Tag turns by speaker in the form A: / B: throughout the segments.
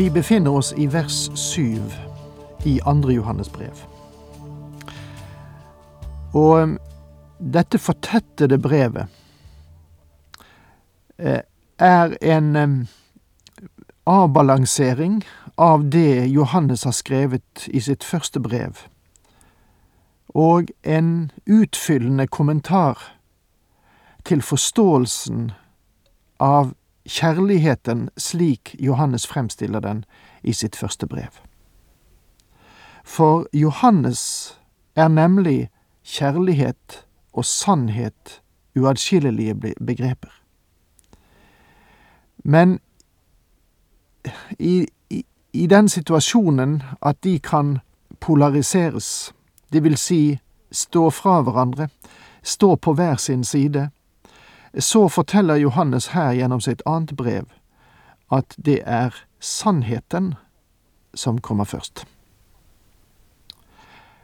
A: Vi befinner oss i vers 7 i 2. Johannes brev. Og um, dette fortettede brevet eh, er en um, avbalansering av det Johannes har skrevet i sitt første brev, og en utfyllende kommentar til forståelsen av kjærligheten slik Johannes fremstiller den i sitt første brev. For Johannes er nemlig kjærlighet og sannhet uatskillelige begreper. Men i, i, i, den situasjonen at de kan polariseres, det vil si stå fra hverandre, stå på hver sin side, så forteller Johannes her gjennom sitt annet brev at det er sannheten som kommer først.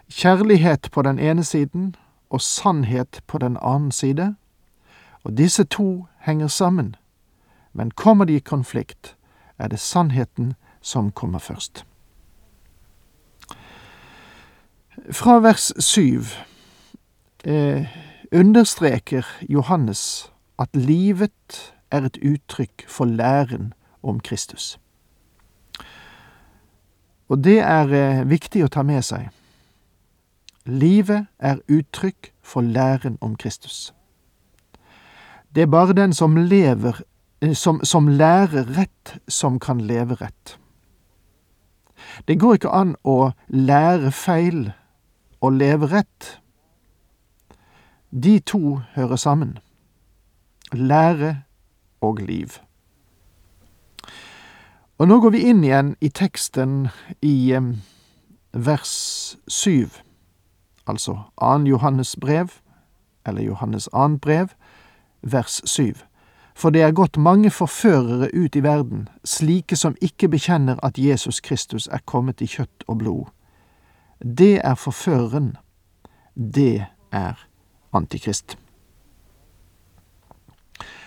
A: Kjærlighet på den ene siden og sannhet på den annen side, og disse to henger sammen, men kommer de i konflikt, er det sannheten som kommer først. Fra vers syv eh, understreker Johannes at livet er et uttrykk for læren om Kristus. Og det er eh, viktig å ta med seg. Livet er uttrykk for læren om Kristus. Det er bare den som lever, eh, som, som lærer rett, som kan leve rett. Det går ikke an å lære feil og leve rett. De to hører sammen lære og liv. Og nå går vi inn igjen i teksten i vers syv, altså annen Johannes brev, eller Johannes annet brev, vers syv. For det er gått mange forførere ut i verden, slike som ikke bekjenner at Jesus Kristus er kommet i kjøtt og blod. Det er forføreren. Det er Antikrist.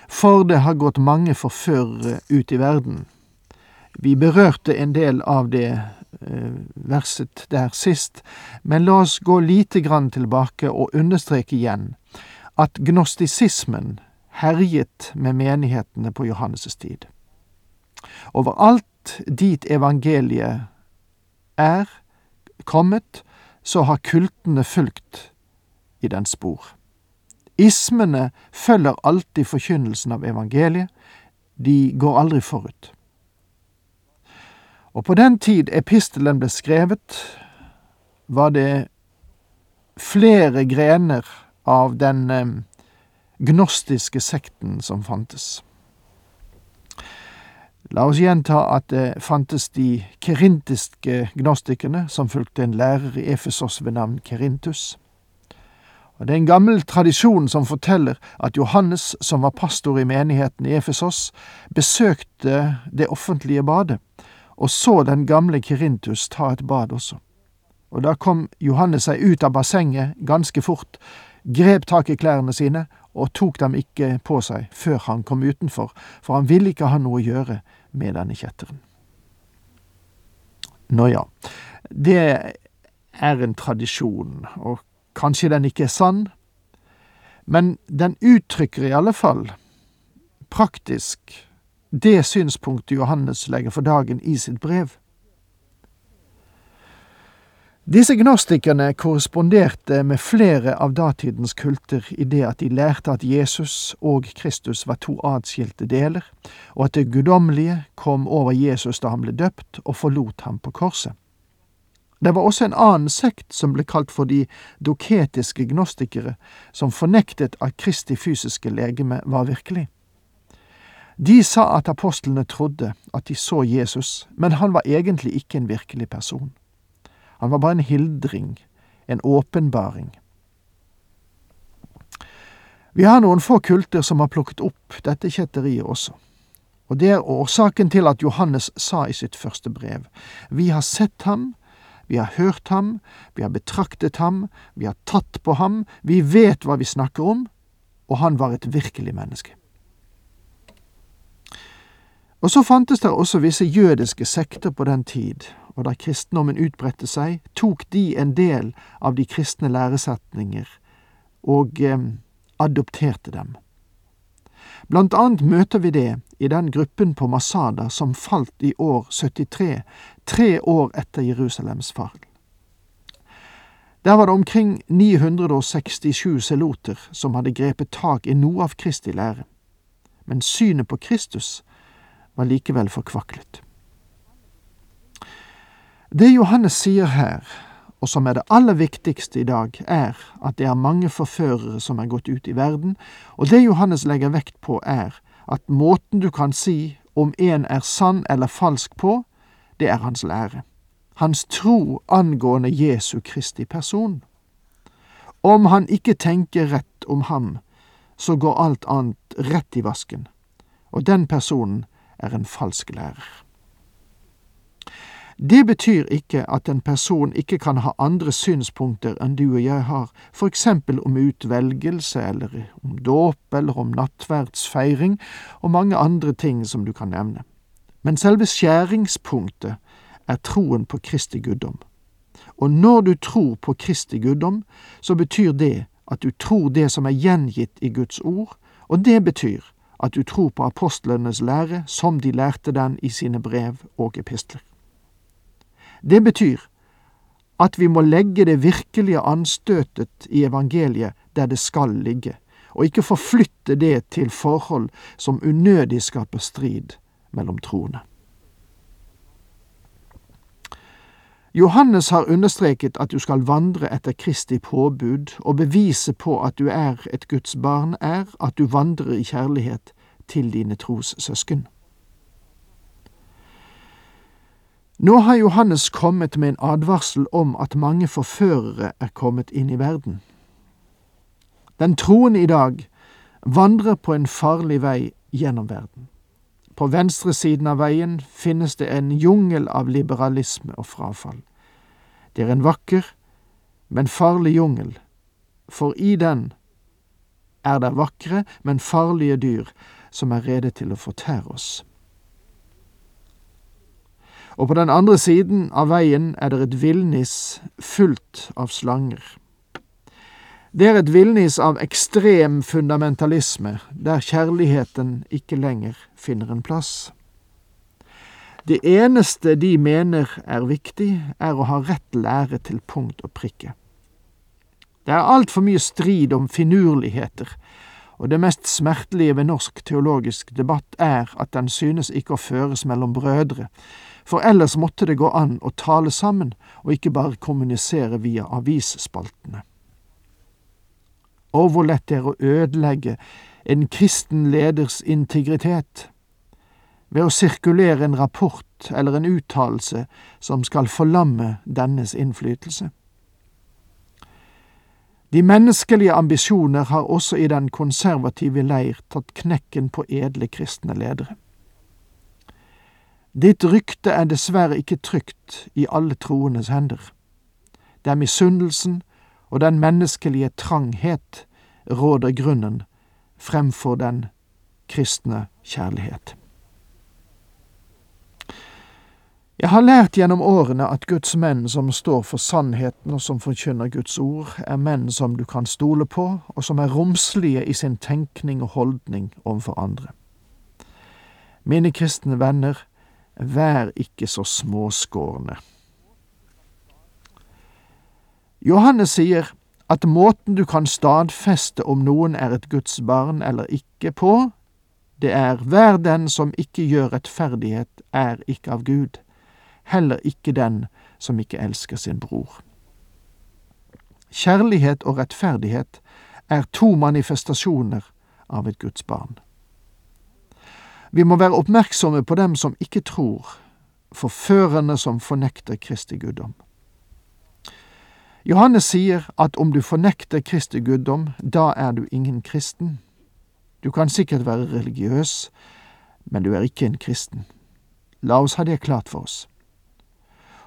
A: For det har gått mange forførere ut i verden. Vi berørte en del av det eh, verset der sist, men la oss gå lite grann tilbake og understreke igjen at gnostisismen herjet med menighetene på Johannes' tid. Overalt dit evangeliet er kommet, så har kultene fulgt i dens spor. Ismene følger alltid forkynnelsen av evangeliet, de går aldri forut. Og på den tid epistelen ble skrevet, var det flere grener av den eh, gnostiske sekten som fantes. La oss gjenta at det fantes de kerintiske gnostikerne, som fulgte en lærer i Efesos ved navn Kerintus. Og Det er en gammel tradisjon som forteller at Johannes, som var pastor i menigheten i Efesos, besøkte det offentlige badet, og så den gamle Kirintus ta et bad også. Og da kom Johannes seg ut av bassenget ganske fort, grep tak i klærne sine og tok dem ikke på seg før han kom utenfor, for han ville ikke ha noe å gjøre med denne kjetteren. Nå ja, det er en tradisjon, og Kanskje den ikke er sann, men den uttrykker i alle fall praktisk det synspunktet Johannes legger for dagen i sitt brev. Disse gnostikerne korresponderte med flere av datidens kulter i det at de lærte at Jesus og Kristus var to atskilte deler, og at det guddommelige kom over Jesus da han ble døpt og forlot ham på korset. Det var også en annen sekt som ble kalt for de doketiske gnostikere, som fornektet at Kristi fysiske legeme var virkelig. De sa at apostlene trodde at de så Jesus, men han var egentlig ikke en virkelig person. Han var bare en hildring, en åpenbaring. Vi har noen få kulter som har plukket opp dette kjetteriet også. Og det er årsaken til at Johannes sa i sitt første brev, Vi har sett ham, vi har hørt ham, vi har betraktet ham, vi har tatt på ham, vi vet hva vi snakker om, og han var et virkelig menneske. Og så fantes det også visse jødiske sekter på den tid, og da kristendommen utbredte seg, tok de en del av de kristne læresetninger og eh, adopterte dem. Blant annet møter vi det i den gruppen på Masada som falt i år 73, tre år etter Jerusalems fall. Der var det omkring 967 seloter som hadde grepet tak i noe av Kristi lære, men synet på Kristus var likevel forkvaklet. Det Johannes sier her, og som er det aller viktigste i dag, er at det er mange forførere som er gått ut i verden, og det Johannes legger vekt på, er at måten du kan si om en er sann eller falsk på, det er hans lære, hans tro angående Jesu Kristi person. Om han ikke tenker rett om ham, så går alt annet rett i vasken, og den personen er en falsk lærer. Det betyr ikke at en person ikke kan ha andre synspunkter enn du og jeg har, for eksempel om utvelgelse, eller om dåp, eller om nattverdsfeiring, og mange andre ting som du kan nevne. Men selve skjæringspunktet er troen på Kristi guddom. Og når du tror på Kristi guddom, så betyr det at du tror det som er gjengitt i Guds ord, og det betyr at du tror på apostlenes lære som de lærte den i sine brev og epistler. Det betyr at vi må legge det virkelige anstøtet i evangeliet der det skal ligge, og ikke forflytte det til forhold som unødig skaper strid mellom troende. Johannes har understreket at du skal vandre etter Kristi påbud, og beviset på at du er et Guds barn, er at du vandrer i kjærlighet til dine trossøsken. Nå har Johannes kommet med en advarsel om at mange forførere er kommet inn i verden. Den troende i dag vandrer på en farlig vei gjennom verden. På venstresiden av veien finnes det en jungel av liberalisme og frafall. Det er en vakker, men farlig jungel, for i den er det vakre, men farlige dyr som er rede til å fortære oss og på den andre siden av veien er det et villnis fullt av slanger. Det er et villnis av ekstrem fundamentalisme, der kjærligheten ikke lenger finner en plass. Det eneste de mener er viktig, er å ha rett lære til punkt og prikke. Det er altfor mye strid om finurligheter, og det mest smertelige ved norsk teologisk debatt er at den synes ikke å føres mellom brødre, for ellers måtte det gå an å tale sammen og ikke bare kommunisere via avisspaltene. Og hvor lett det er å ødelegge en kristen leders integritet ved å sirkulere en rapport eller en uttalelse som skal forlamme dennes innflytelse. De menneskelige ambisjoner har også i den konservative leir tatt knekken på edle kristne ledere. Ditt rykte er dessverre ikke trygt i alle troendes hender. Det er misunnelsen og den menneskelige tranghet råder grunnen fremfor den kristne kjærlighet. Jeg har lært gjennom årene at Guds menn som står for sannheten og som forkynner Guds ord, er menn som du kan stole på, og som er romslige i sin tenkning og holdning overfor andre. Mine kristne venner, Vær ikke så småskårne. Johannes sier at måten du kan stadfeste om noen er et Guds barn eller ikke på, det er hver den som ikke gjør rettferdighet, er ikke av Gud, heller ikke den som ikke elsker sin bror. Kjærlighet og rettferdighet er to manifestasjoner av et Guds barn. Vi må være oppmerksomme på dem som ikke tror, forførende som fornekter Kristi guddom. Johannes sier at om du fornekter Kristi guddom, da er du ingen kristen. Du kan sikkert være religiøs, men du er ikke en kristen. La oss ha det klart for oss.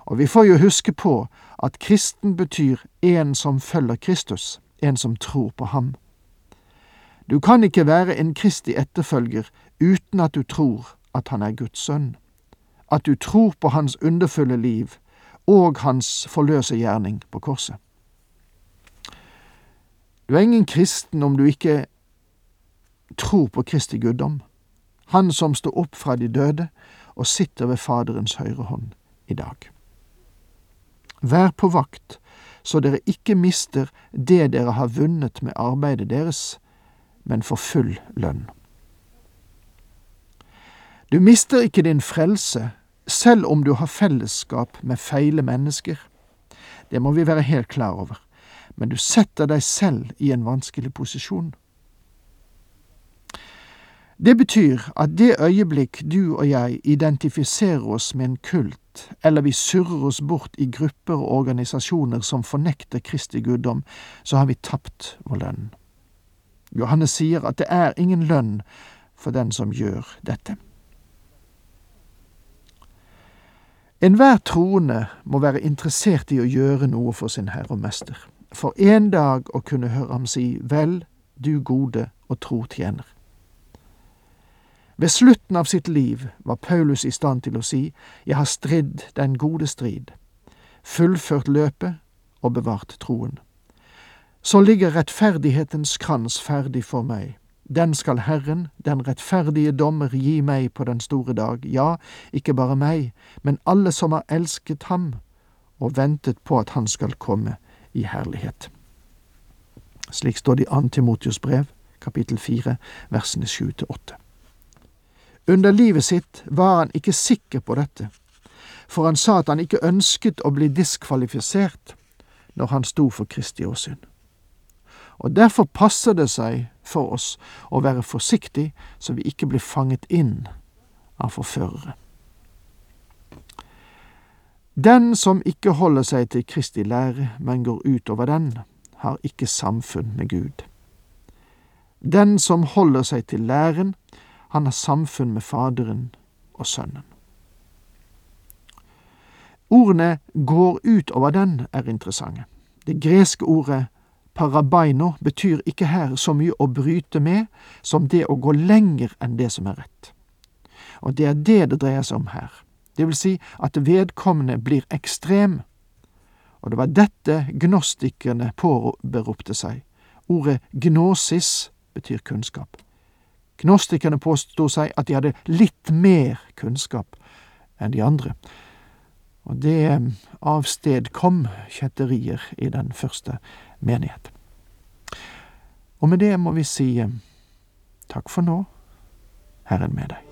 A: Og vi får jo huske på at kristen betyr en som følger Kristus, en som tror på ham. Du kan ikke være en Kristi etterfølger uten at du tror at han er Guds sønn, at du tror på hans underfulle liv og hans forløse gjerning på korset. Du er ingen kristen om du ikke tror på Kristi guddom, han som sto opp fra de døde og sitter ved Faderens høyre hånd i dag. Vær på vakt, så dere ikke mister det dere har vunnet med arbeidet deres, men får full lønn. Du mister ikke din frelse selv om du har fellesskap med feile mennesker. Det må vi være helt klar over, men du setter deg selv i en vanskelig posisjon. Det betyr at det øyeblikk du og jeg identifiserer oss med en kult, eller vi surrer oss bort i grupper og organisasjoner som fornekter Kristi guddom, så har vi tapt vår lønn. Johannes sier at det er ingen lønn for den som gjør dette. Enhver troende må være interessert i å gjøre noe for sin Herre og Mester, for en dag å kunne høre ham si Vel, du gode og tro tjener. Ved slutten av sitt liv var Paulus i stand til å si Jeg har stridd den gode strid, fullført løpet og bevart troen. Så ligger rettferdighetens krans ferdig for meg. Den skal Herren, den rettferdige dommer, gi meg på den store dag, ja, ikke bare meg, men alle som har elsket ham og ventet på at han skal komme i herlighet. Slik står det i Antimotius brev, kapittel fire, versene sju til åtte. Under livet sitt var han ikke sikker på dette, for han sa at han ikke ønsket å bli diskvalifisert når han sto for Kristi åsyn. Og derfor passer det seg for oss å være forsiktig så vi ikke blir fanget inn av forførere. Den som ikke holder seg til Kristi lære, men går utover den, har ikke samfunn med Gud. Den som holder seg til læren, han har samfunn med Faderen og Sønnen. Ordene går utover den er interessante. Det greske ordet parabaino betyr ikke her så mye å bryte med som det å gå lenger enn det som er rett. Og det er det det dreier seg om her. Det vil si at vedkommende blir ekstrem. Og det var dette gnostikerne påberopte seg. Ordet gnosis betyr kunnskap. Gnostikerne påsto seg at de hadde litt mer kunnskap enn de andre. Og det avstedkom kjetterier i den første menighet. Og med det må vi si takk for nå, Herren med deg.